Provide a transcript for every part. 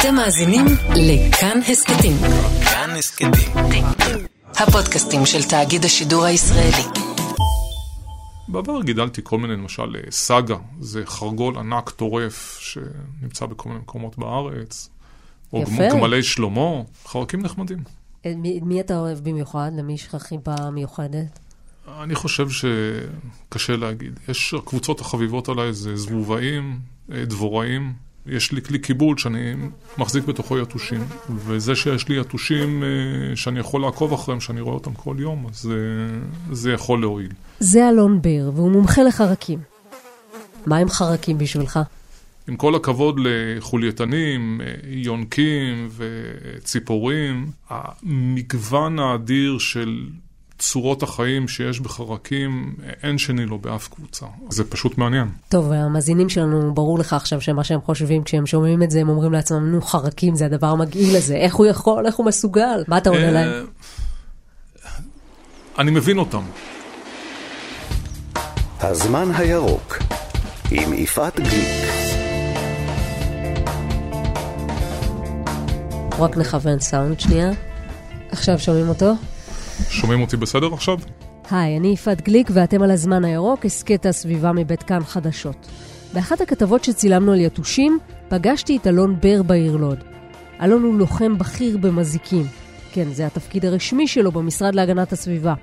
אתם מאזינים לכאן הסכתים. כאן הסכתים. הפודקאסטים של תאגיד השידור הישראלי. בעבר גידלתי כל מיני, למשל סאגה, זה חרגול ענק טורף שנמצא בכל מיני מקומות בארץ. או יפה. גמלי שלמה, חרקים נחמדים. אה, מי, מי אתה אוהב במיוחד? למי יש לך חיבה מיוחדת? אני חושב שקשה להגיד. יש הקבוצות החביבות עליי זה זבובאים, אה, דבוראים. יש לי כלי קיבול שאני מחזיק בתוכו יתושים, וזה שיש לי יתושים אה, שאני יכול לעקוב אחריהם, שאני רואה אותם כל יום, אז זה, זה יכול להועיל. זה אלון בר, והוא מומחה לחרקים. מה עם חרקים בשבילך? עם כל הכבוד לחולייתנים, אה, יונקים וציפורים, המגוון האדיר של צורות החיים שיש בחרקים, אין שני לו באף קבוצה. זה פשוט מעניין. טוב, המאזינים שלנו, ברור לך עכשיו שמה שהם חושבים כשהם שומעים את זה, הם אומרים לעצמם, נו, חרקים זה הדבר המגעיל הזה, איך הוא יכול, איך הוא מסוגל? מה אתה עונה אה, להם? אני מבין אותם. הזמן הירוק עם יפעת גליק. רק נכוון סאונד שנייה. עכשיו שומעים אותו? שומעים אותי בסדר עכשיו? היי, אני יפעת גליק ואתם על הזמן הירוק, הסכת הסביבה מבית כאן חדשות. באחת הכתבות שצילמנו על יתושים, פגשתי את אלון בר בעיר לוד. אלון הוא לוחם בכיר במזיקים. כן, זה התפקיד הרשמי שלו במשרד להגנת הסביבה.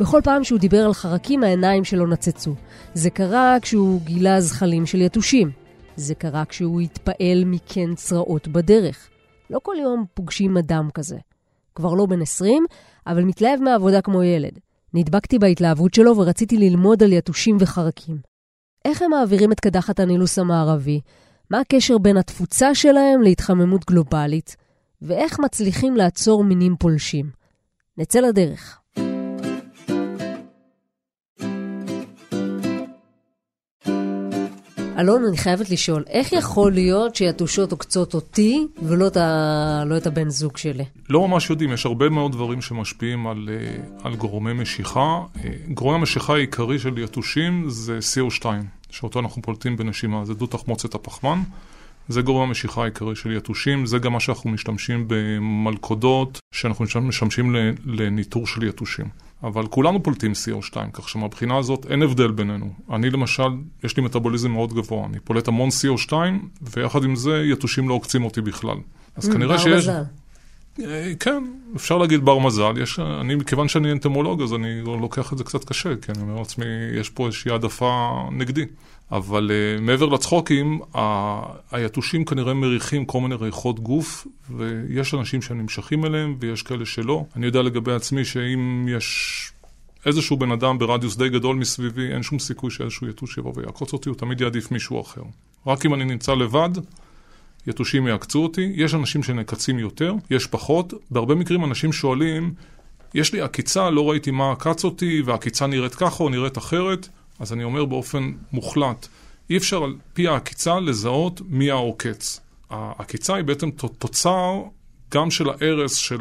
בכל פעם שהוא דיבר על חרקים, העיניים שלו נצצו. זה קרה כשהוא גילה זחלים של יתושים. זה קרה כשהוא התפעל מקן צרעות בדרך. לא כל יום פוגשים אדם כזה. כבר לא בן 20, אבל מתלהב מהעבודה כמו ילד. נדבקתי בהתלהבות שלו ורציתי ללמוד על יתושים וחרקים. איך הם מעבירים את קדחת הנילוס המערבי? מה הקשר בין התפוצה שלהם להתחממות גלובלית? ואיך מצליחים לעצור מינים פולשים? נצא לדרך. אלון, אני חייבת לשאול, איך יכול להיות שיתושות עוקצות אותי ולא את, ה... לא את הבן זוג שלי? לא ממש יודעים, יש הרבה מאוד דברים שמשפיעים על, אה, על גורמי משיכה. אה, גורם המשיכה העיקרי של יתושים זה CO2, שאותו אנחנו פולטים בנשימה, זה דו תחמוצת הפחמן. זה גורם המשיכה העיקרי של יתושים, זה גם מה שאנחנו משתמשים במלכודות, שאנחנו משמשים לניטור של יתושים. אבל כולנו פולטים CO2, כך שמבחינה הזאת אין הבדל בינינו. אני למשל, יש לי מטאבוליזם מאוד גבוה, אני פולט המון CO2, ויחד עם זה יתושים לא עוקצים אותי בכלל. אז Mm, כנראה בר שיש... מזל. אה, כן, אפשר להגיד בר מזל. יש, אני, מכיוון שאני אנטמולוג, אז אני לוקח את זה קצת קשה, כי אני אומר לעצמי, יש פה איזושהי העדפה נגדי. אבל uh, מעבר לצחוקים, ה- היתושים כנראה מריחים כל מיני ריחות גוף, ויש אנשים שנמשכים אליהם, ויש כאלה שלא. אני יודע לגבי עצמי שאם יש איזשהו בן אדם ברדיוס די גדול מסביבי, אין שום סיכוי שאיזשהו יתוש יבוא ויעקוץ אותי, הוא תמיד יעדיף מישהו אחר. רק אם אני נמצא לבד, יתושים יעקצו אותי. יש אנשים שנעקצים יותר, יש פחות. בהרבה מקרים אנשים שואלים, יש לי עקיצה, לא ראיתי מה עקץ אותי, והעקיצה נראית ככה או נראית אחרת. אז אני אומר באופן מוחלט, אי אפשר על פי העקיצה לזהות מי העוקץ. העקיצה היא בעצם תוצר גם של ההרס של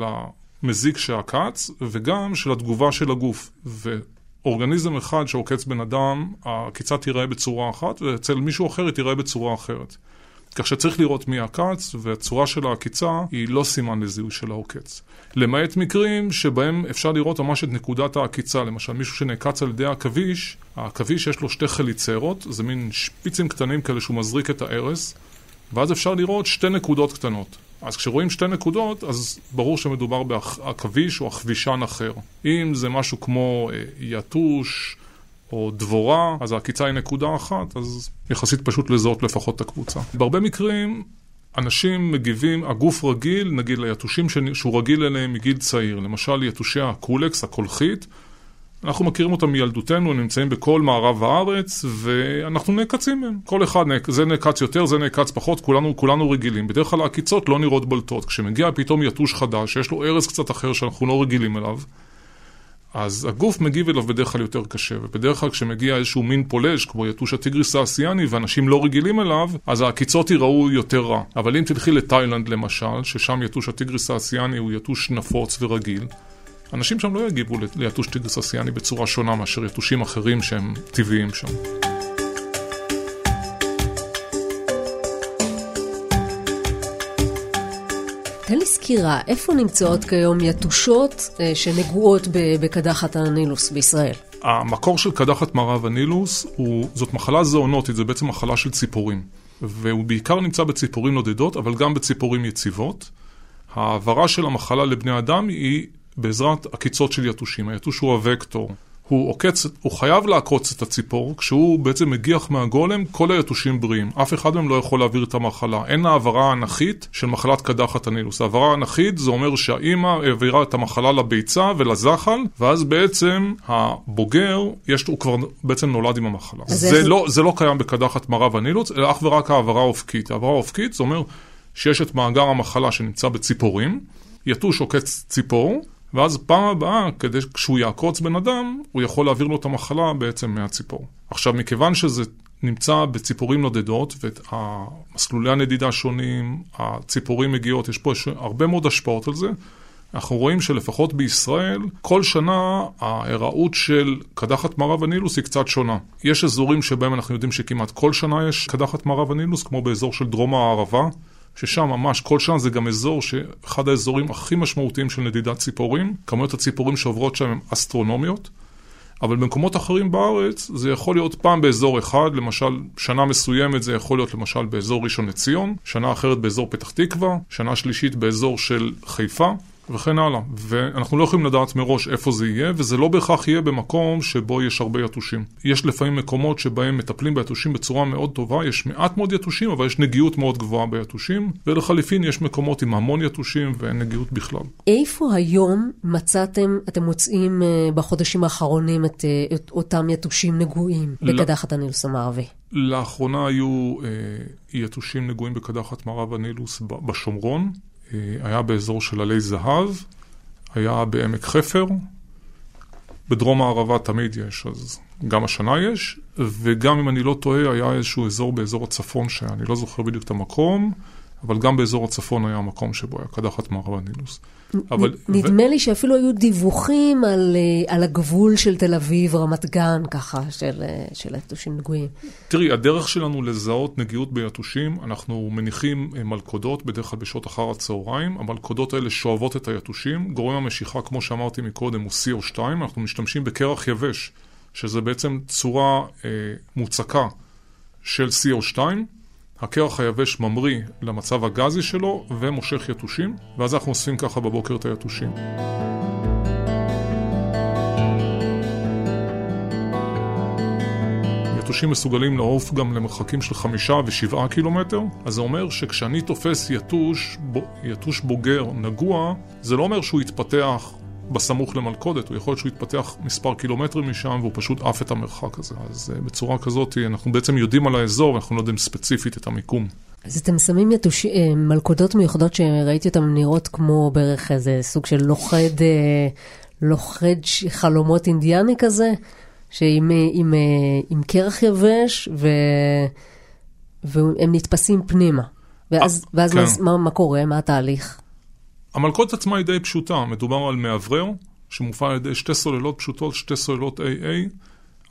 המזיק שעקץ, וגם של התגובה של הגוף. ואורגניזם אחד שעוקץ בן אדם, העקיצה תיראה בצורה אחת, ואצל מישהו אחר היא תיראה בצורה אחרת. כך שצריך לראות מי העקץ, והצורה של העקיצה היא לא סימן לזיהוי של העוקץ. למעט מקרים שבהם אפשר לראות ממש את נקודת העקיצה. למשל, מישהו שנעקץ על ידי העכביש, העכביש יש לו שתי חליצרות, זה מין שפיצים קטנים כאלה שהוא מזריק את הארס, ואז אפשר לראות שתי נקודות קטנות. אז כשרואים שתי נקודות, אז ברור שמדובר בעכביש או עכבישן אחר. אם זה משהו כמו אה, יתוש או דבורה, אז העקיצה היא נקודה אחת, אז יחסית פשוט לזהות לפחות את הקבוצה. בהרבה מקרים, אנשים מגיבים, הגוף רגיל, נגיד ליתושים שהוא רגיל אליהם מגיל צעיר. למשל, יתושי הקולקס, הקולחית, אנחנו מכירים אותם מילדותנו, הם נמצאים בכל מערב הארץ, ואנחנו נעקצים מהם. כל אחד, זה נעקץ יותר, זה נעקץ פחות, כולנו, כולנו רגילים. בדרך כלל העקיצות לא נראות בולטות. כשמגיע פתאום יתוש חדש, שיש לו ארז קצת אחר שאנחנו לא רגילים אליו, אז הגוף מגיב אליו בדרך כלל יותר קשה, ובדרך כלל כשמגיע איזשהו מין פולש, כמו יתוש הטיגריס האסיאני, ואנשים לא רגילים אליו, אז העקיצות ייראו יותר רע. אבל אם תלכי לתאילנד למשל, ששם יתוש הטיגריס האסיאני הוא יתוש נפוץ ורגיל, אנשים שם לא יגיבו ליתוש טיגריס אסיאני בצורה שונה מאשר יתושים אחרים שהם טבעיים שם. תן לי סקירה, איפה נמצאות כיום יתושות אה, שנגועות בקדחת הנילוס בישראל? המקור של קדחת מערב הנילוס הוא, זאת מחלה זואונוטית, זה בעצם מחלה של ציפורים. והוא בעיקר נמצא בציפורים נודדות, אבל גם בציפורים יציבות. העברה של המחלה לבני אדם היא בעזרת עקיצות של יתושים. היתוש הוא הוקטור. הוא עוקץ, הוא חייב לעקוץ את הציפור, כשהוא בעצם מגיח מהגולם, כל היתושים בריאים. אף אחד מהם לא יכול להעביר את המחלה. אין העברה אנכית של מחלת קדחת הנילוס. העברה אנכית זה אומר שהאימא העבירה את המחלה לביצה ולזחל, ואז בעצם הבוגר, יש, הוא כבר בעצם נולד עם המחלה. זה, זה... לא, זה לא קיים בקדחת מערב הנילוס, אלא אך ורק העברה האופקית. העברה האופקית זה אומר שיש את מאגר המחלה שנמצא בציפורים, יתוש עוקץ ציפור, ואז פעם הבאה, כדי כשהוא יעקוץ בן אדם, הוא יכול להעביר לו את המחלה בעצם מהציפור. עכשיו, מכיוון שזה נמצא בציפורים נודדות, ומסלולי הנדידה שונים, הציפורים מגיעות, יש פה הרבה מאוד השפעות על זה. אנחנו רואים שלפחות בישראל, כל שנה ההיראות של קדחת מערב הנילוס היא קצת שונה. יש אזורים שבהם אנחנו יודעים שכמעט כל שנה יש קדחת מערב הנילוס, כמו באזור של דרום הערבה, ששם ממש כל שנה זה גם אזור שאחד האזורים הכי משמעותיים של נדידת ציפורים, כמויות הציפורים שעוברות שם הן אסטרונומיות, אבל במקומות אחרים בארץ זה יכול להיות פעם באזור אחד, למשל שנה מסוימת זה יכול להיות למשל באזור ראשון לציון, שנה אחרת באזור פתח תקווה, שנה שלישית באזור של חיפה. וכן הלאה. ואנחנו לא יכולים לדעת מראש איפה זה יהיה, וזה לא בהכרח יהיה במקום שבו יש הרבה יתושים. יש לפעמים מקומות שבהם מטפלים ביתושים בצורה מאוד טובה, יש מעט מאוד יתושים, אבל יש נגיעות מאוד גבוהה ביתושים, ולחליפין יש מקומות עם המון יתושים ואין נגיעות בכלל. איפה היום מצאתם, אתם מוצאים אה, בחודשים האחרונים את, אה, את אותם יתושים נגועים בקדחת הנילוס המערבי? לאחרונה היו אה, יתושים נגועים בקדחת מערב הנילוס בשומרון. אה, היה באזור של עלי זהב, היה בעמק חפר, בדרום הערבה תמיד יש, אז גם השנה יש, וגם אם אני לא טועה, היה איזשהו אזור באזור הצפון, שאני לא זוכר בדיוק את המקום, אבל גם באזור הצפון היה מקום שבו היה קדחת מערב הנילוס. אבל... נדמה ו... לי שאפילו היו דיווחים על, אה, על הגבול של תל אביב, רמת גן, ככה, של, אה, של יתושים נגועים. תראי, הדרך שלנו לזהות נגיעות ביתושים, אנחנו מניחים אה, מלכודות, בדרך כלל בשעות אחר הצהריים. המלכודות האלה שואבות את היתושים. גורם המשיכה, כמו שאמרתי מקודם, הוא CO2. אנחנו משתמשים בקרח יבש, שזה בעצם צורה אה, מוצקה של CO2. הקרח היבש ממריא למצב הגזי שלו ומושך יתושים, ואז אנחנו אוספים ככה בבוקר את היתושים. יתושים מסוגלים לעוף גם למרחקים של חמישה ושבעה קילומטר, אז זה אומר שכשאני תופס יתוש, יתוש בוגר נגוע, זה לא אומר שהוא יתפתח בסמוך למלכודת, הוא יכול להיות שהוא יתפתח מספר קילומטרים משם והוא פשוט עף את המרחק הזה. אז uh, בצורה כזאת אנחנו בעצם יודעים על האזור ואנחנו לא יודעים ספציפית את המיקום. אז אתם שמים יתוש... אה, מלכודות מיוחדות שראיתי אותן נראות כמו בערך איזה סוג של לוכד, אה, לוכד חלומות אינדיאני כזה, שעם עם, עם קרח יבש ו... והם נתפסים פנימה. ואז, ואז כן. מה, מה קורה? מה התהליך? המלכודת עצמה היא די פשוטה, מדובר על מאוורר שמופעל על ידי שתי סוללות פשוטות, שתי סוללות AA.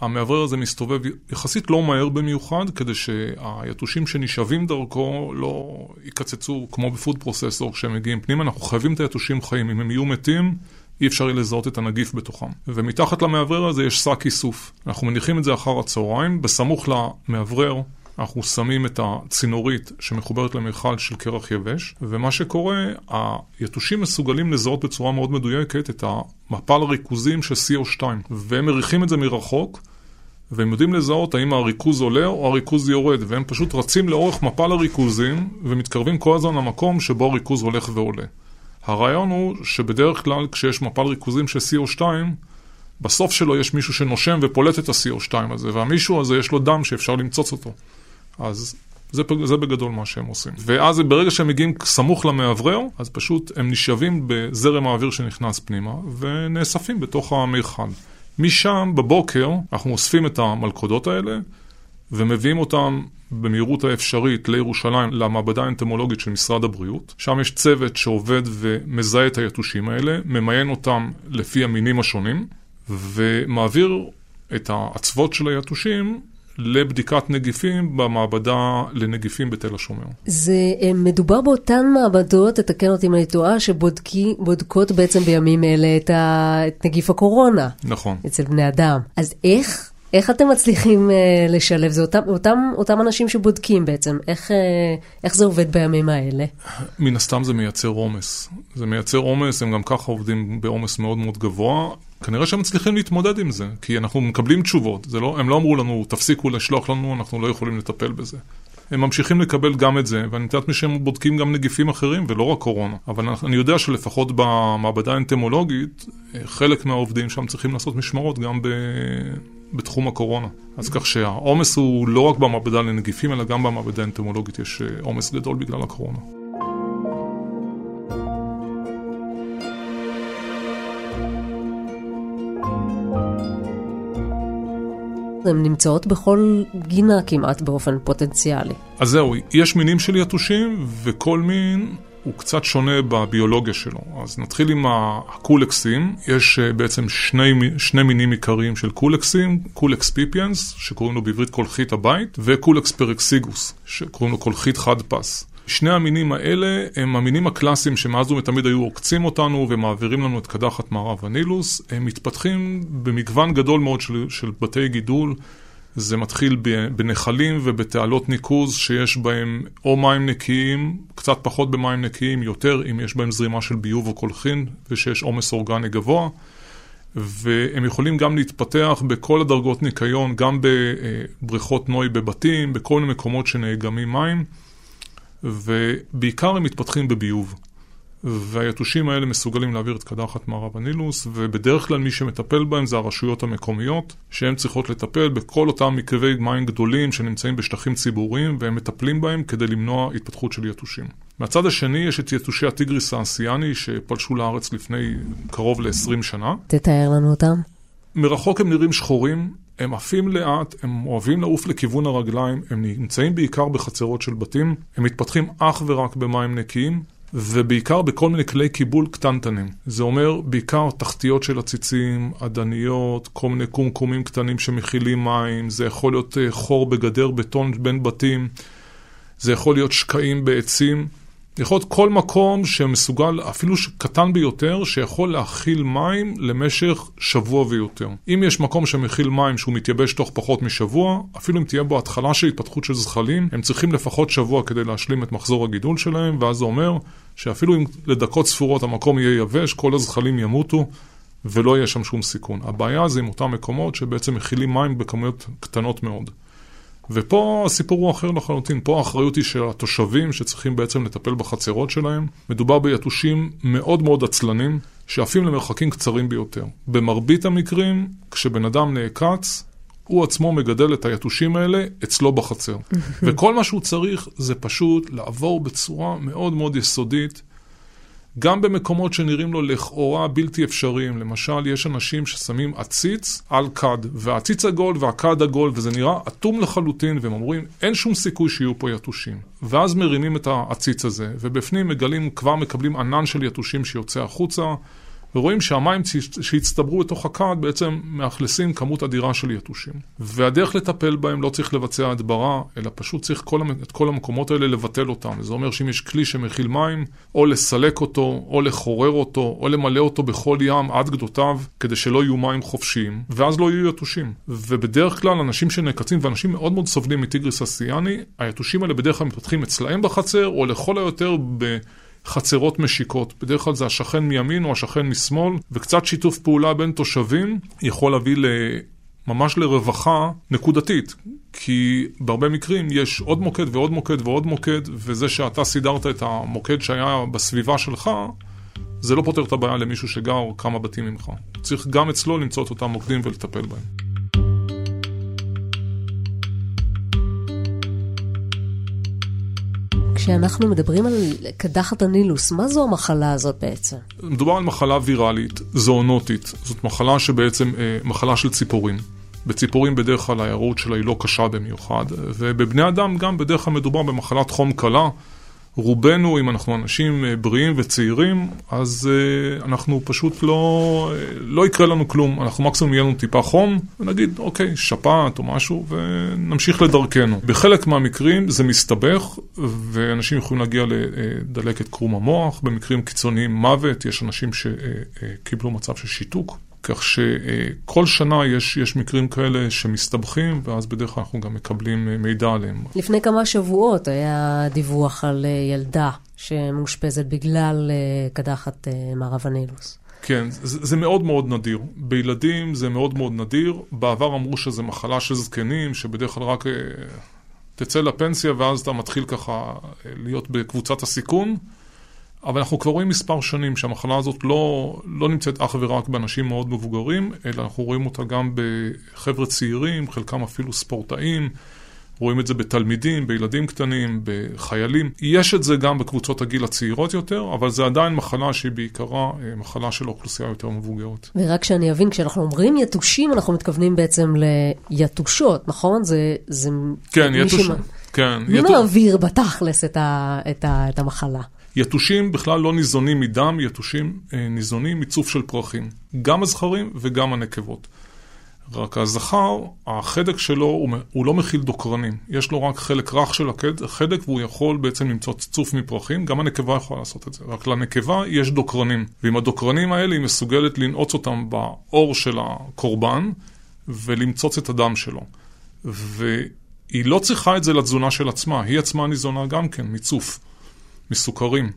המאוורר הזה מסתובב יחסית לא מהר במיוחד, כדי שהיתושים שנשאבים דרכו לא יקצצו כמו בפוד פרוססור כשהם מגיעים פנימה. אנחנו חייבים את היתושים חיים, אם הם יהיו מתים, אי אפשר יהיה לזהות את הנגיף בתוכם. ומתחת למאוורר הזה יש שק איסוף. אנחנו מניחים את זה אחר הצהריים, בסמוך למאוורר אנחנו שמים את הצינורית שמחוברת למכל של קרח יבש, ומה שקורה, היתושים מסוגלים לזהות בצורה מאוד מדויקת את המפל הריכוזים של CO2, והם מריחים את זה מרחוק. והם יודעים לזהות האם הריכוז עולה או הריכוז יורד, והם פשוט רצים לאורך מפל הריכוזים ומתקרבים כל הזמן למקום שבו הריכוז הולך ועולה. הרעיון הוא שבדרך כלל כשיש מפל ריכוזים של CO2, בסוף שלו יש מישהו שנושם ופולט את ה-CO2 הזה, והמישהו הזה יש לו דם שאפשר למצוץ אותו. אז זה, זה בגדול מה שהם עושים. ואז ברגע שהם מגיעים סמוך למאוורר, אז פשוט הם נשאבים בזרם האוויר שנכנס פנימה, ונאספים בתוך המיכל. משם, בבוקר, אנחנו אוספים את המלכודות האלה, ומביאים אותם במהירות האפשרית לירושלים, למעבדה האנטמולוגית של משרד הבריאות. שם יש צוות שעובד ומזהה את היתושים האלה, ממיין אותם לפי המינים השונים, ומעביר את העצבות של היתושים לבדיקת נגיפים במעבדה לנגיפים בתל השומר. זה אה, מדובר באותן מעבדות, תתקן אותי אם אני טועה, שבודקות בעצם בימים אלה את, ה... את נגיף הקורונה. נכון. אצל בני אדם. אז איך? איך אתם מצליחים uh, לשלב? זה אותם, אותם, אותם אנשים שבודקים בעצם. איך, uh, איך זה עובד בימים האלה? מן הסתם זה מייצר עומס. זה מייצר עומס, הם גם ככה עובדים בעומס מאוד מאוד גבוה. כנראה שהם מצליחים להתמודד עם זה, כי אנחנו מקבלים תשובות. לא, הם לא אמרו לנו, תפסיקו לשלוח לנו, אנחנו לא יכולים לטפל בזה. הם ממשיכים לקבל גם את זה, ואני יודעת שהם בודקים גם נגיפים אחרים ולא רק קורונה. אבל אני יודע שלפחות במעבדה האנטמולוגית, חלק מהעובדים שם צריכים לעשות משמרות גם ב... בתחום הקורונה. אז כך שהעומס הוא לא רק במעבדה לנגיפים, אלא גם במעבדה האנטמולוגית יש אה, עומס גדול בגלל הקורונה. הן נמצאות בכל גינה כמעט באופן פוטנציאלי. אז זהו, יש מינים של יתושים, וכל מין הוא קצת שונה בביולוגיה שלו. אז נתחיל עם הקולקסים. יש אה, בעצם שני, שני מינים עיקריים של קולקסים, Culex pipiens, שקוראים לו בעברית כולכית הבית, ו Culex perexiguus, שקוראים לו כולכית חד פס. שני המינים האלה הם המינים הקלאסיים שמאז ומתמיד היו עוקצים אותנו ומעבירים לנו את קדחת מערב הנילוס. הם מתפתחים במגוון גדול מאוד של, של בתי גידול. זה מתחיל בנחלים ובתעלות ניקוז שיש בהם או מים נקיים, קצת פחות במים נקיים, יותר אם יש בהם זרימה של ביוב או קולחין ושיש עומס אורגני גבוה. והם יכולים גם להתפתח בכל הדרגות ניקיון, גם בבריכות נוי בבתים, בכל מיני מקומות שנאגמים מים. ובעיקר הם מתפתחים בביוב. והיתושים האלה מסוגלים להעביר את קדחת מערב הנילוס, ובדרך כלל מי שמטפל בהם זה הרשויות המקומיות, שהן צריכות לטפל בכל אותם מקרבי מים גדולים שנמצאים בשטחים ציבוריים, והם מטפלים בהם כדי למנוע התפתחות של יתושים. מהצד השני יש את יתושי הטיגריס האסיאני שפלשו לארץ לפני קרוב ל-20 שנה. תתאר לנו אותם. מרחוק הם נראים שחורים, הם עפים לאט, הם אוהבים לעוף לכיוון הרגליים, הם נמצאים בעיקר בחצרות של בתים, הם מתפתחים אך ורק במים נקיים, ובעיקר בכל מיני כלי קיבול קטנטנים. זה אומר בעיקר תחתיות של עציצים, עדניות, כל מיני קומקומים קטנים שמכילים מים, זה יכול להיות אה, חור בגדר בטון בין בתים, זה יכול להיות שקעים בעצים. יכול להיות כל מקום שמסוגל, אפילו קטן ביותר, שיכול להכיל מים למשך שבוע ויותר. אם יש מקום שמכיל מים שהוא מתייבש תוך פחות משבוע, אפילו אם תהיה בו התחלה של התפתחות של זחלים, הם צריכים לפחות שבוע כדי להשלים את מחזור הגידול שלהם, ואז זה אומר שאפילו אם לדקות ספורות המקום יהיה יבש, כל הזחלים ימותו. ולא יהיה שם שום סיכון. הבעיה זה עם אותם מקומות שבעצם מכילים מים בכמויות קטנות מאוד. ופה הסיפור הוא אחר לחלוטין, פה האחריות היא של התושבים שצריכים בעצם לטפל בחצרות שלהם. מדובר ביתושים מאוד מאוד עצלנים, שעפים למרחקים קצרים ביותר. במרבית המקרים, כשבן אדם נעקץ, הוא עצמו מגדל את היתושים האלה אצלו בחצר. וכל מה שהוא צריך זה פשוט לעבור בצורה מאוד מאוד יסודית גם במקומות שנראים לו לכאורה בלתי אפשריים. למשל, יש אנשים ששמים עציץ על כד, והעציץ עגול והכד עגול, וזה נראה אטום לחלוטין, והם אומרים, אין שום סיכוי שיהיו פה יתושים. ואז מרימים את העציץ הזה, ובפנים מגלים, כבר מקבלים ענן של יתושים שיוצא החוצה. ורואים שהמים שהצטברו בתוך הכד בעצם מאכלסים כמות אדירה של יתושים. והדרך לטפל בהם לא צריך לבצע הדברה, אלא פשוט צריך כל, את כל המקומות האלה לבטל אותם. זה אומר שאם יש כלי שמכיל מים, או לסלק אותו, או לחורר אותו, או למלא אותו בכל ים עד גדותיו, כדי שלא יהיו מים חופשיים, ואז לא יהיו יתושים. ובדרך כלל אנשים שנעקצים, ואנשים מאוד מאוד סובלים מטיגריס אסיאני, היתושים האלה בדרך כלל מתפתחים אצלהם בחצר, או לכל היותר ב... חצרות משיקות. בדרך כלל זה השכן מימין או השכן משמאל, וקצת שיתוף פעולה בין תושבים יכול להביא ל... ממש לרווחה נקודתית, כי בהרבה מקרים יש עוד מוקד ועוד מוקד ועוד מוקד, וזה שאתה סידרת את המוקד שהיה בסביבה שלך, זה לא פותר את הבעיה למישהו שגר כמה בתים ממך. צריך גם אצלו למצוא את אותם מוקדים ולטפל בהם. כשאנחנו מדברים על קדחת הנילוס, מה זו המחלה הזאת בעצם? מדובר על מחלה ויראלית, זואונוטית. זאת מחלה שבעצם, אה, מחלה של ציפורים. בציפורים בדרך כלל ההיארעות שלה היא לא קשה במיוחד, ובבני אדם גם בדרך כלל מדובר במחלת חום קלה, רובנו, אם אנחנו אנשים אה, בריאים וצעירים, אז uh, אנחנו פשוט לא, לא יקרה לנו כלום. אנחנו מקסימום יהיה לנו טיפה חום, ונגיד, אוקיי, שפעת או משהו, ונמשיך לדרכנו. בחלק מהמקרים זה מסתבך, ואנשים יכולים להגיע לדלקת קרום המוח, במקרים קיצוניים מוות, יש אנשים שקיבלו מצב של שיתוק. כך שכל שנה יש, יש מקרים כאלה שמסתבכים, ואז בדרך כלל אנחנו גם מקבלים אה, מידע עליהם. לפני כמה שבועות היה דיווח על אה, ילדה שמאושפזת בגלל אה, קדחת מערב הנילוס. כן, זה, זה מאוד מאוד נדיר. בילדים זה מאוד מאוד נדיר. בעבר אמרו שזה מחלה של זקנים, שבדרך כלל רק תצא לפנסיה ואז אתה מתחיל ככה להיות בקבוצת הסיכון. אבל אנחנו כבר רואים מספר שנים שהמחלה הזאת לא, לא נמצאת אך ורק באנשים מאוד מבוגרים, אלא אנחנו רואים אותה גם בחבר'ה צעירים, חלקם אפילו ספורטאים, רואים את זה בתלמידים, בילדים קטנים, בחיילים. יש את זה גם בקבוצות הגיל הצעירות יותר, אבל זה עדיין מחלה שהיא בעיקרה אה, מחלה של אוכלוסייה יותר מבוגרת. ורק שאני אבין, כשאנחנו אומרים יתושים, אנחנו מתכוונים בעצם ליתושות, נכון? זה... זה כן, יתוש... כן. מי יתוש... מעביר בתכלס את, ה... את, ה... את המחלה? יתושים בכלל לא ניזונים מדם, יתושים אה, ניזונים מצוף של פרחים. גם הזכרים וגם הנקבות. רק הזכר, החדק שלו הוא, הוא לא מכיל דוקרנים. יש לו רק חלק רך של החדק והוא יכול בעצם למצוא צוף מפרחים. גם הנקבה יכולה לעשות את זה. רק לנקבה יש דוקרנים. ועם הדוקרנים האלה היא מסוגלת לנעוץ אותם בעור של הקורבן ולמצוץ את הדם שלו. והיא לא צריכה את זה לתזונה של עצמה, היא עצמה ניזונה גם כן מצוף. מסוכרים.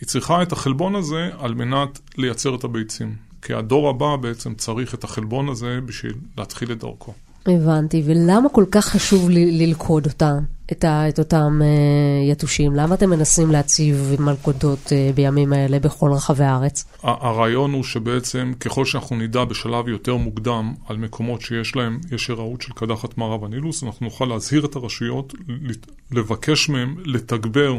היא צריכה את החלבון הזה על מנת לייצר את הביצים. כי הדור הבא בעצם צריך את החלבון הזה בשביל להתחיל את דרכו. הבנתי, ולמה כל כך חשוב ל- ללכוד אותם, את, ה- את אותם uh, יתושים? למה אתם מנסים להציב מלכודות uh, בימים האלה בכל רחבי הארץ? הרעיון הוא שבעצם ככל שאנחנו נדע בשלב יותר מוקדם על מקומות שיש להם, יש הראות של קדחת מערב הנילוס, אנחנו נוכל להזהיר את הרשויות, לבקש מהם לתגבר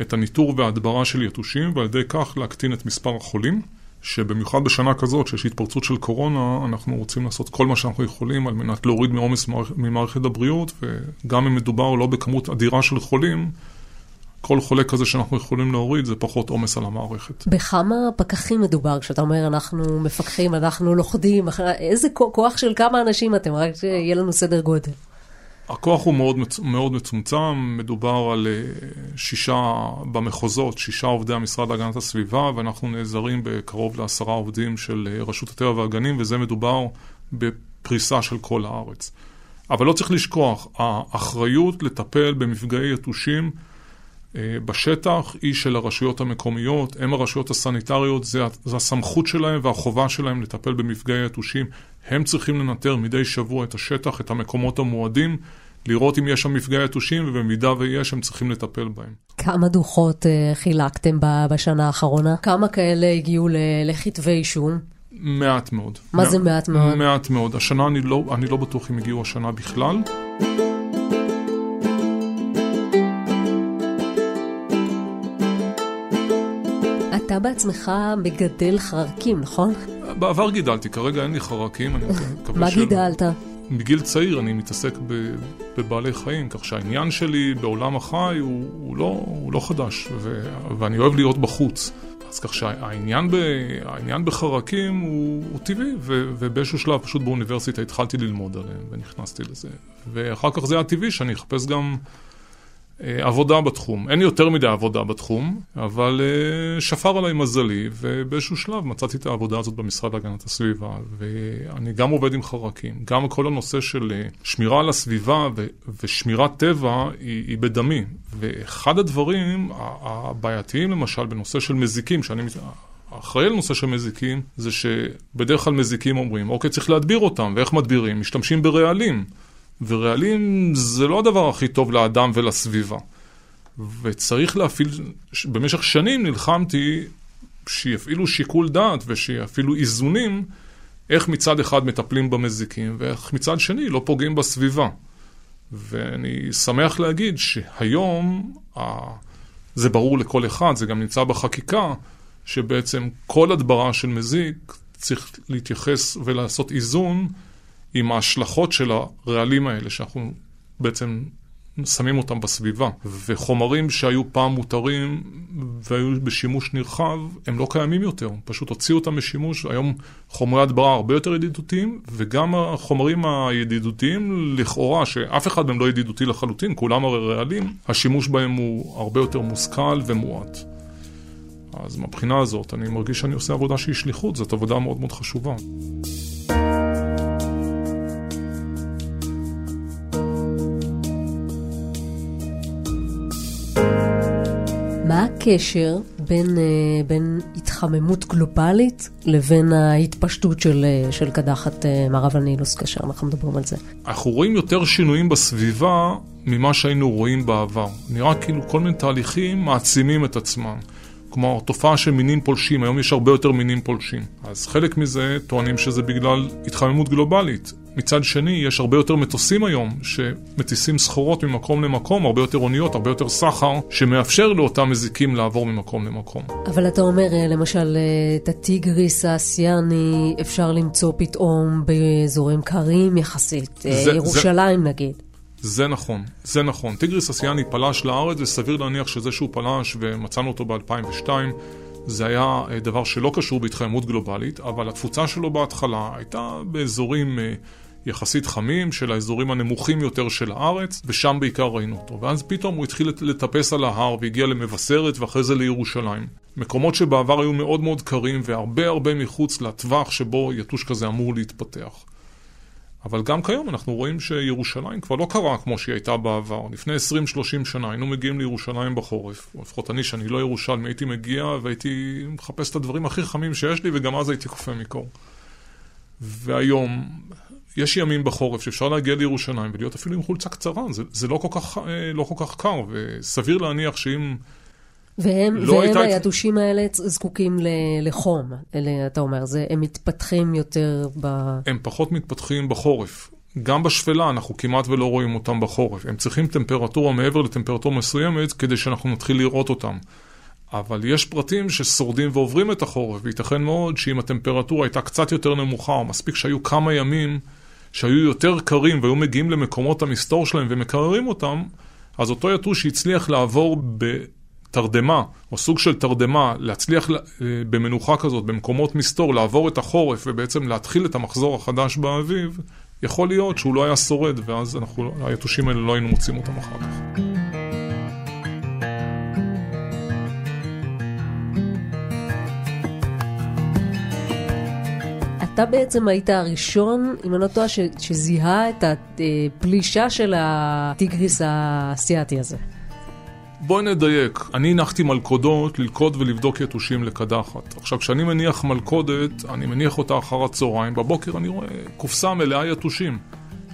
את הניטור וההדברה של יתושים, ועל ידי כך להקטין את מספר החולים. שבמיוחד בשנה כזאת, שיש התפרצות של קורונה, אנחנו רוצים לעשות כל מה שאנחנו יכולים על מנת להוריד מעומס ממערכת הבריאות, וגם אם מדובר לא בכמות אדירה של חולים, כל חולה כזה שאנחנו יכולים להוריד זה פחות עומס על המערכת. בכמה פקחים מדובר כשאתה אומר אנחנו מפקחים, אנחנו לוכדים, איזה כוח של כמה אנשים אתם? רק שיהיה לנו סדר גודל. הכוח הוא מאוד, מאוד מצומצם, מדובר על אה, שישה במחוזות, שישה עובדי המשרד להגנת הסביבה, ואנחנו נעזרים בקרוב לעשרה עובדים של אה, רשות הטבע והגנים, וזה מדובר בפריסה של כל הארץ. אבל לא צריך לשכוח, האחריות לטפל במפגעי יתושים בשטח היא של הרשויות המקומיות, הם הרשויות הסניטריות, זה, זה הסמכות שלהם והחובה שלהם לטפל במפגעי יתושים. הם צריכים לנטר מדי שבוע את השטח, את המקומות המועדים, לראות אם יש שם מפגעי יתושים, ובמידה ויש, הם צריכים לטפל בהם. כמה דוחות uh, חילקתם בשנה האחרונה? כמה כאלה הגיעו לכתבי אישום? מעט מאוד. מה מעט, זה מעט מאוד? מעט מאוד. השנה אני לא, אני לא בטוח אם הגיעו השנה בכלל. אתה בעצמך מגדל חרקים, נכון? בעבר גידלתי, כרגע אין לי חרקים, אני מקווה מה גידלת? מגיל צעיר אני מתעסק בבעלי חיים, כך שהעניין שלי בעולם החי הוא, הוא, לא, הוא לא חדש, ו, ואני אוהב להיות בחוץ. אז כך שהעניין ב, בחרקים הוא, הוא טבעי, ו, ובאיזשהו שלב פשוט באוניברסיטה התחלתי ללמוד עליהם ונכנסתי לזה. ואחר כך זה היה טבעי שאני אחפש גם עבודה בתחום. אין יותר מדי עבודה בתחום, אבל uh, שפר עליי מזלי, ובאיזשהו שלב מצאתי את העבודה הזאת במשרד להגנת הסביבה, ואני גם עובד עם חרקים. גם כל הנושא של uh, שמירה על הסביבה ושמירת טבע היא, היא בדמי. ואחד הדברים הבעייתיים, למשל, בנושא של מזיקים, שאני... אחראי על נושא של מזיקים, זה שבדרך כלל מזיקים אומרים, אוקיי, צריך להדביר אותם, ואיך מדבירים? משתמשים ברעלים. ורעלים זה לא הדבר הכי טוב לאדם ולסביבה. וצריך להפעיל, במשך שנים נלחמתי שיפעילו שיקול דעת ושיפעילו איזונים איך מצד אחד מטפלים במזיקים ואיך מצד שני לא פוגעים בסביבה. ואני שמח להגיד שהיום, זה ברור לכל אחד, זה גם נמצא בחקיקה, שבעצם כל הדברה של מזיק צריך להתייחס ולעשות איזון עם ההשלכות של הרעלים האלה, שאנחנו בעצם שמים אותם בסביבה. וחומרים שהיו פעם מותרים והיו בשימוש נרחב, הם לא קיימים יותר. פשוט הוציאו אותם משימוש. היום חומרי הדברה הרבה יותר ידידותיים, וגם החומרים הידידותיים, לכאורה, שאף אחד מהם לא ידידותי לחלוטין, כולם הרי ריאליים, השימוש בהם הוא הרבה יותר מושכל ומועט. אז מהבחינה הזאת, אני מרגיש שאני עושה עבודה שהיא שליחות, זאת עבודה מאוד מאוד חשובה. הקשר בין, אה, בין התחממות גלובלית לבין ההתפשטות של, אה, של קדחת אה, מערב הנילוס כאשר אנחנו מדברים על זה? אנחנו רואים יותר שינויים בסביבה ממה שהיינו רואים בעבר. נראה כאילו כל מיני תהליכים מעצימים את עצמם. כמו תופעה של מינים פולשים, היום יש הרבה יותר מינים פולשים. אז חלק מזה טוענים שזה בגלל התחממות גלובלית. מצד שני, יש הרבה יותר מטוסים היום שמטיסים סחורות ממקום למקום, הרבה יותר אוניות, הרבה יותר סחר, שמאפשר לאותם מזיקים לעבור ממקום למקום. אבל אתה אומר, אה, למשל, אה, את הטיגריס האסיאני אפשר למצוא פתאום באזורים קרים יחסית, אה, זה, ירושלים זה... נגיד. זה נכון, זה נכון. טיגריס אסיאני פלש לארץ, וסביר להניח שזה שהוא פלש ומצאנו אותו ב-2002, זה היה דבר שלא קשור בהתחממות גלובלית, אבל התפוצה שלו בהתחלה הייתה באזורים יחסית חמים, של האזורים הנמוכים יותר של הארץ, ושם בעיקר ראינו אותו. ואז פתאום הוא התחיל לטפס על ההר והגיע למבשרת ואחרי זה לירושלים. מקומות שבעבר היו מאוד מאוד קרים והרבה הרבה מחוץ לטווח שבו יתוש כזה אמור להתפתח. אבל גם כיום אנחנו רואים שירושלים כבר לא קרה כמו שהיא הייתה בעבר. לפני 20-30 שנה היינו מגיעים לירושלים בחורף, או לפחות אני, שאני לא ירושלמי, הייתי מגיע והייתי מחפש את הדברים הכי חמים שיש לי, וגם אז הייתי קופא מקור. והיום, יש ימים בחורף שאפשר להגיע לירושלים ולהיות אפילו עם חולצה קצרה, זה, זה לא, כל כך, אה, לא כל כך קר, וסביר להניח שאם... והם, לא והם היתושים האלה זקוקים לחום, אלה, אתה אומר, זה, הם מתפתחים יותר ב... הם פחות מתפתחים בחורף. גם בשפלה אנחנו כמעט ולא רואים אותם בחורף. הם צריכים טמפרטורה מעבר לטמפרטורה מסוימת כדי שאנחנו נתחיל לראות אותם. אבל יש פרטים ששורדים ועוברים את החורף, וייתכן מאוד שאם הטמפרטורה הייתה קצת יותר נמוכה, או מספיק שהיו כמה ימים שהיו יותר קרים והיו מגיעים למקומות המסתור שלהם ומקררים אותם, אז אותו יתוש שהצליח לעבור בתרדמה, או סוג של תרדמה, להצליח אה, במנוחה כזאת, במקומות מסתור, לעבור את החורף ובעצם להתחיל את המחזור החדש באביב, יכול להיות שהוא לא היה שורד, ואז אנחנו, היתושים האלה לא היינו מוצאים אותם אחר כך. אתה בעצם היית הראשון, אם אני לא טועה, שזיהה את הפלישה של הטיגריס האסייתי הזה. בואי נדייק, אני הנחתי מלכודות ללכוד ולבדוק יתושים לקדחת. עכשיו, כשאני מניח מלכודת, אני מניח אותה אחר הצהריים, בבוקר אני רואה קופסה מלאה יתושים.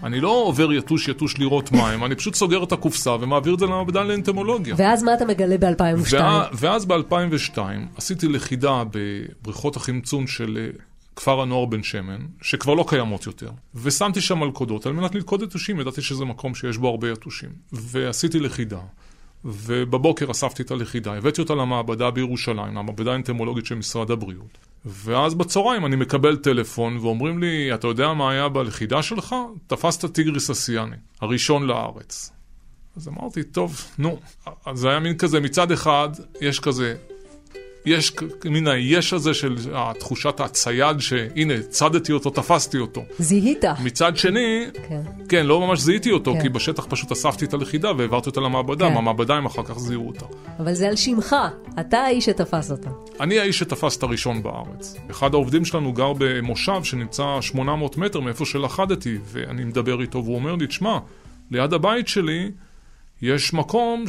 אני לא עובר יתוש יתוש לראות מים, אני פשוט סוגר את הקופסה ומעביר את זה למעבדה לאנטמולוגיה. ואז מה אתה מגלה ב-2002? ואז ב-2002 עשיתי לכידה בבריכות החמצון של כפר הנוער בן שמן, שכבר לא קיימות יותר, ושמתי שם מלכודות על מנת ללכוד יתושים, ידעתי שזה מקום שיש בו הרבה יתושים. ועשיתי לכידה, ובבוקר אספתי את הלכידה, הבאתי אותה למעבדה בירושלים, למעבדה האנטמולוגית של משרד הבריאות. ואז בצהריים אני מקבל טלפון ואומרים לי, אתה יודע מה היה בלכידה שלך? תפסת טיגריס אסיאני, הראשון לארץ. אז אמרתי, טוב, נו. אז זה היה מין כזה, מצד אחד, יש כזה יש מן היש הזה של תחושת הצייד שהנה, צדתי אותו, תפסתי אותו. זיהית. מצד שני, כן, כן לא ממש זיהיתי אותו, כן. כי בשטח פשוט אספתי את הלכידה והעברתי אותה למעבדה, כן. מהמעבדה הם אחר כך זיהו אותה. אבל זה על שמך, אתה האיש שתפס אותה. אני האיש שתפס את הראשון בארץ. אחד העובדים שלנו גר במושב שנמצא 800 מטר מאיפה שלכדתי, ואני מדבר איתו והוא אומר לי, תשמע, ליד הבית שלי, יש מקום,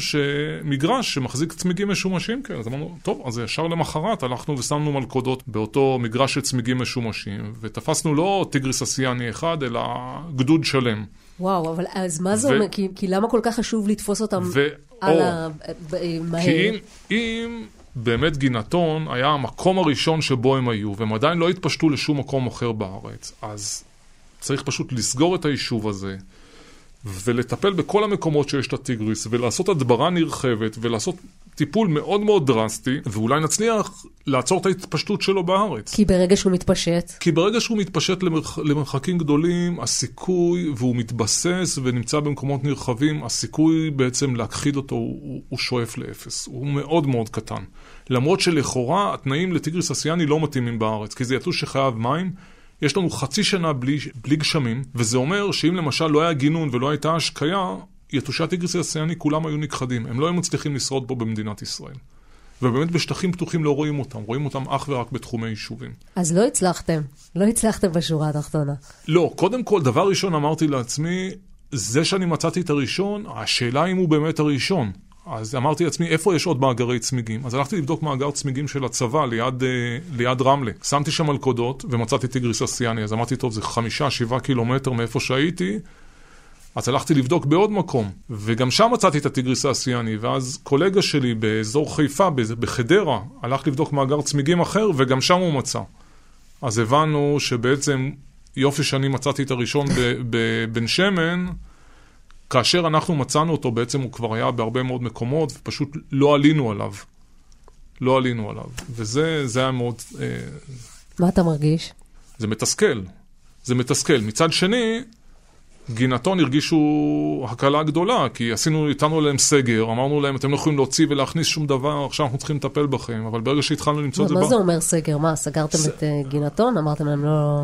מגרש שמחזיק צמיגים משומשים כאלה. אז אמרנו, טוב, אז ישר למחרת הלכנו ושמנו מלכודות באותו מגרש של צמיגים משומשים, ותפסנו לא טיגריס אסיאני אחד, אלא גדוד שלם. וואו, אבל אז מה זה ו... אומר? כי, כי למה כל כך חשוב לתפוס אותם ו... על או... ה... מהר? כי אם, אם באמת גינתון היה המקום הראשון שבו הם היו, והם עדיין לא התפשטו לשום מקום אחר בארץ, אז צריך פשוט לסגור את היישוב הזה. ולטפל בכל המקומות שיש את הטיגריס, ולעשות הדברה נרחבת, ולעשות טיפול מאוד מאוד דרסטי, ואולי נצליח לעצור את ההתפשטות שלו בארץ. כי ברגע שהוא מתפשט... כי ברגע שהוא מתפשט למרח... למרחקים גדולים, הסיכוי, והוא מתבסס ונמצא במקומות נרחבים, הסיכוי בעצם להכחיד אותו הוא, הוא שואף לאפס. הוא מאוד מאוד קטן. למרות שלכאורה התנאים לטיגריס אסיאני לא מתאימים בארץ, כי זה יתוש שחייב מים. יש לנו חצי שנה בלי, בלי גשמים, וזה אומר שאם למשל לא היה גינון ולא הייתה השקיה, יתושי הטיגריס האסיאני כולם היו נכחדים. הם לא היו מצליחים לשרוד פה במדינת ישראל. ובאמת בשטחים פתוחים לא רואים אותם, רואים אותם אך ורק בתחומי יישובים. אז לא הצלחתם, לא הצלחתם בשורה התחתונה. לא, קודם כל, דבר ראשון אמרתי לעצמי, זה שאני מצאתי את הראשון, השאלה אם הוא באמת הראשון. אז אמרתי לעצמי, איפה יש עוד מאגרי צמיגים? אז הלכתי לבדוק מאגר צמיגים של הצבא ליד, אה, ליד רמלה. שמתי שם מלכודות ומצאתי טיגריס אסיאני. אז אמרתי, טוב, זה חמישה, שבעה קילומטר מאיפה שהייתי. אז הלכתי לבדוק בעוד מקום, וגם שם מצאתי את הטיגריס האסיאני, ואז קולגה שלי באזור חיפה, בחדרה, הלך לבדוק מאגר צמיגים אחר, וגם שם הוא מצא. אז הבנו שבעצם יופי שאני מצאתי את הראשון בבן שמן, כאשר אנחנו מצאנו אותו, בעצם הוא כבר היה בהרבה מאוד מקומות, ופשוט לא עלינו עליו. לא עלינו עליו. וזה היה מאוד... אה, מה אתה מרגיש? זה מתסכל. זה מתסכל. מצד שני, גינתון הרגישו הקלה גדולה, כי עשינו, איתנו עליהם סגר, אמרנו להם, אתם לא יכולים להוציא ולהכניס שום דבר, עכשיו אנחנו צריכים לטפל בכם, אבל ברגע שהתחלנו למצוא את זה... מה זה אומר סגר? מה, סגרתם את אה, גינתון? אמרתם להם לא...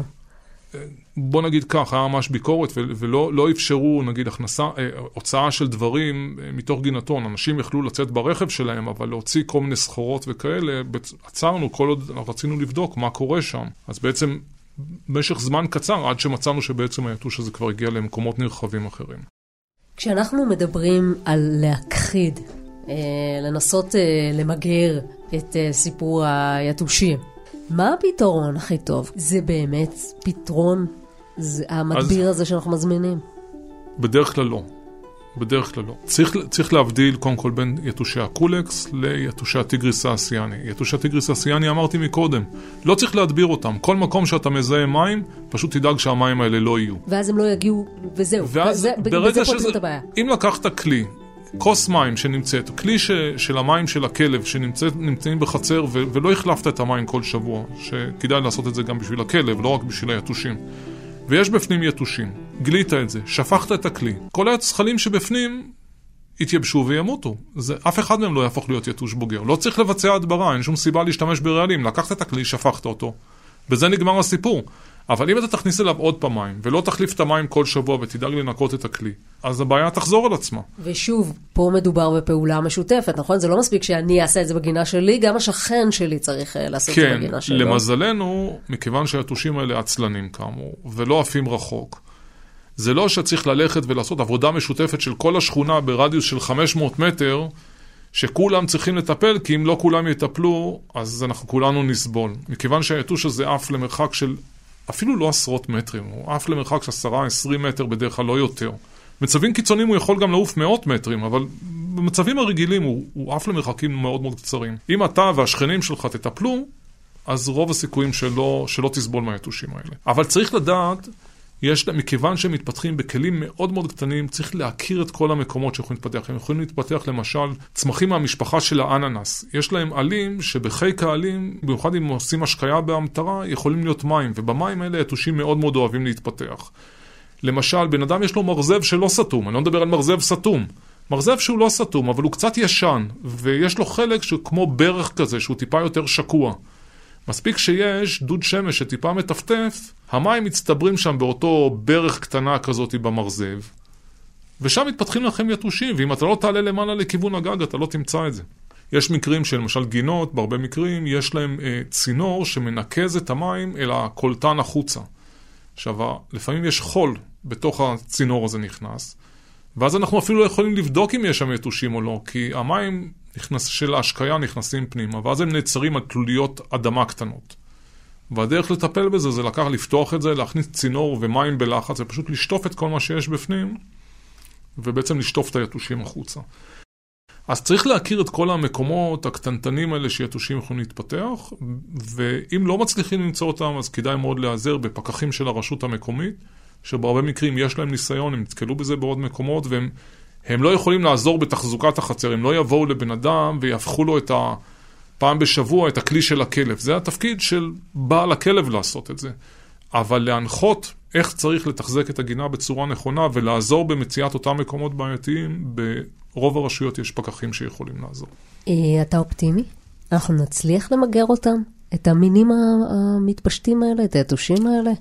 בוא נגיד כך, היה ממש ביקורת ולא לא אפשרו, נגיד, הכנסה, אה, הוצאה של דברים אה, מתוך גינתון. אנשים יכלו לצאת ברכב שלהם, אבל להוציא כל מיני סחורות וכאלה, עצרנו כל עוד רצינו לבדוק מה קורה שם. אז בעצם במשך זמן קצר, עד שמצאנו שבעצם היתוש הזה כבר הגיע למקומות נרחבים אחרים. כשאנחנו מדברים על להכחיד, אה, לנסות למגר את סיפור היתושים, מה הפתרון הכי טוב? זה באמת פתרון? זה המדביר אז... הזה שאנחנו מזמינים? בדרך כלל לא. בדרך כלל לא. צריך, צריך להבדיל קודם כל בין יתושי הקולקס ליתושי הטיגריס האסיאני. יתושי הטיגריס האסיאני אמרתי מקודם, לא צריך להדביר אותם. כל מקום שאתה מזהה מים, פשוט תדאג שהמים האלה לא יהיו. ואז הם לא יגיעו, וזהו. ואז וזה, ברגע שזה... אם לקחת כלי כוס מים שנמצאת, כלי ש, של המים של הכלב שנמצאים בחצר ו, ולא החלפת את המים כל שבוע, שכדאי לעשות את זה גם בשביל הכלב, לא רק בשביל היתושים. ויש בפנים יתושים, גילית את זה, שפכת את הכלי, כל הזכלים שבפנים יתייבשו וימותו. זה, אף אחד מהם לא יהפוך להיות יתוש בוגר. לא צריך לבצע הדברה, אין שום סיבה להשתמש ברעלים. לקחת את הכלי, שפכת אותו. בזה נגמר הסיפור. אבל אם אתה תכניס אליו עוד פעם מים, ולא תחליף את המים כל שבוע ותדאג לנקות את הכלי, אז הבעיה תחזור על עצמה. ושוב, פה מדובר בפעולה משותפת, נכון? זה לא מספיק שאני אעשה את זה בגינה שלי, גם השכן שלי צריך אה, לעשות כן, את זה בגינה שלו. כן, למזלנו, מכיוון שהיתושים האלה עצלנים כאמור, ולא עפים רחוק, זה לא שצריך ללכת ולעשות עבודה משותפת של כל השכונה ברדיוס של 500 מטר, שכולם צריכים לטפל, כי אם לא כולם יטפלו, אז אנחנו כולנו נסבול. מכיוון שהיתוש הזה עף למרחק של אפילו לא עשרות מטרים, הוא עף למרחק של עשרה, עשרים מטר בדרך כלל, לא יותר. במצבים קיצוניים הוא יכול גם לעוף מאות מטרים, אבל במצבים הרגילים הוא, הוא עף למרחקים מאוד מאוד קצרים. אם אתה והשכנים שלך תטפלו, אז רוב הסיכויים שלא, שלא תסבול מהיתושים האלה. אבל צריך לדעת יש, מכיוון שהם מתפתחים בכלים מאוד מאוד קטנים, צריך להכיר את כל המקומות שיכולים להתפתח. הם יכולים להתפתח למשל צמחים מהמשפחה של האננס. יש להם עלים שבחיק העלים, במיוחד אם עושים השקיה בהמטרה, יכולים להיות מים, ובמים האלה יתושים מאוד מאוד אוהבים להתפתח. למשל, בן אדם יש לו מרזב שלא סתום, אני לא מדבר על מרזב סתום. מרזב שהוא לא סתום, אבל הוא קצת ישן, ויש לו חלק שכמו ברך כזה, שהוא טיפה יותר שקוע. מספיק שיש דוד שמש שטיפה מטפטף, המים מצטברים שם באותו ברך קטנה כזאת במרזב, ושם מתפתחים לכם יתושים, ואם אתה לא תעלה למעלה לכיוון הגג, אתה לא תמצא את זה. יש מקרים של למשל גינות, בהרבה מקרים יש להם אה, צינור שמנקז את המים אל הקולטן החוצה. עכשיו, לפעמים יש חול בתוך הצינור הזה נכנס, ואז אנחנו אפילו לא יכולים לבדוק אם יש שם יתושים או לא, כי המים נכנס, של ההשקיה נכנסים פנימה, ואז הם נעצרים על תלוליות אדמה קטנות. והדרך לטפל בזה זה לקח, לפתוח את זה, להכניס צינור ומים בלחץ, ופשוט לשטוף את כל מה שיש בפנים, ובעצם לשטוף את היתושים החוצה. אז צריך להכיר את כל המקומות הקטנטנים האלה שיתושים יכולים להתפתח, ואם לא מצליחים למצוא אותם, אז כדאי מאוד להיעזר בפקחים של הרשות המקומית, שבהרבה מקרים יש להם ניסיון, הם נתקלו בזה בעוד מקומות, והם הם לא יכולים לעזור בתחזוקת החצר, הם לא יבואו לבן אדם ויהפכו לו את ה... פעם בשבוע את הכלי של הכלב. זה התפקיד של בעל הכלב לעשות את זה. אבל להנחות איך צריך לתחזק את הגינה בצורה נכונה ולעזור במציאת אותם מקומות בעייתיים, ברוב הרשויות יש פקחים שיכולים לעזור. אה, אתה אופטימי? אנחנו נצליח למגר אותם? את המינים המתפשטים האלה, את היתושים האלה?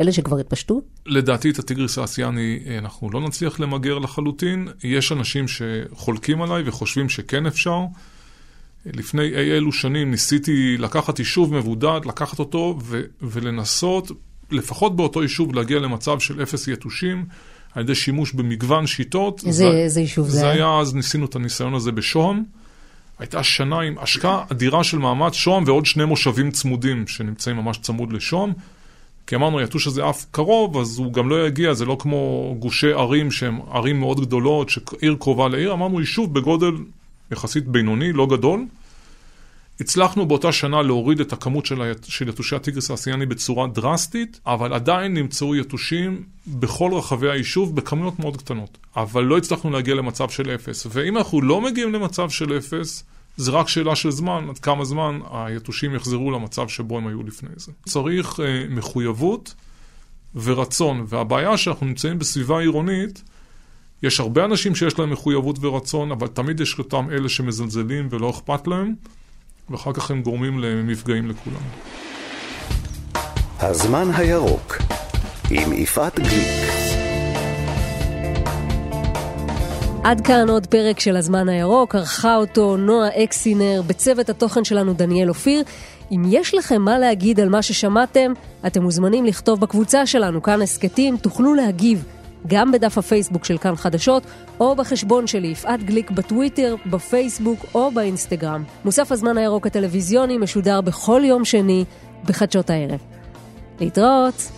אלה שכבר התפשטו? לדעתי את הטיגריס האסיאני אה, אנחנו לא נצליח למגר לחלוטין. יש אנשים שחולקים עליי וחושבים שכן אפשר. לפני אי אלו שנים ניסיתי לקחת יישוב מבודד, לקחת אותו ו- ולנסות, לפחות באותו יישוב, להגיע למצב של אפס יתושים, על ידי שימוש במגוון שיטות. איזה, זה, איזה יישוב זה, זה היה? זה היה, אז ניסינו את הניסיון הזה בשוהם. הייתה שנה עם השקעה אדירה של מאמץ שוהם ועוד שני מושבים צמודים שנמצאים ממש צמוד לשוהם. כי אמרנו, היתוש הזה אף קרוב, אז הוא גם לא יגיע, זה לא כמו גושי ערים שהם ערים מאוד גדולות, שעיר קרובה לעיר. אמרנו, יישוב בגודל יחסית בינוני, לא גדול. הצלחנו באותה שנה להוריד את הכמות של, היט... של יתושי הטיגריס האסיאני בצורה דרסטית, אבל עדיין נמצאו יתושים בכל רחבי היישוב בכמויות מאוד קטנות. אבל לא הצלחנו להגיע למצב של אפס. ואם אנחנו לא מגיעים למצב של אפס, זה רק שאלה של זמן, עד כמה זמן היתושים יחזרו למצב שבו הם היו לפני זה. צריך אה, מחויבות ורצון, והבעיה שאנחנו נמצאים בסביבה עירונית, יש הרבה אנשים שיש להם מחויבות ורצון, אבל תמיד יש אותם אלה שמזלזלים ולא אכפת להם, ואחר כך הם גורמים למפגעים לכולם. הזמן הירוק עם יפעת גליק עד כאן עוד פרק של הזמן הירוק, ערכה אותו נועה אקסינר, בצוות התוכן שלנו דניאל אופיר. אם יש לכם מה להגיד על מה ששמעתם, אתם מוזמנים לכתוב בקבוצה שלנו, כאן הסכתים, תוכלו להגיב גם בדף הפייסבוק של כאן חדשות, או בחשבון שלי, יפעת גליק בטוויטר, בפייסבוק או באינסטגרם. מוסף הזמן הירוק הטלוויזיוני משודר בכל יום שני בחדשות הערב. להתראות!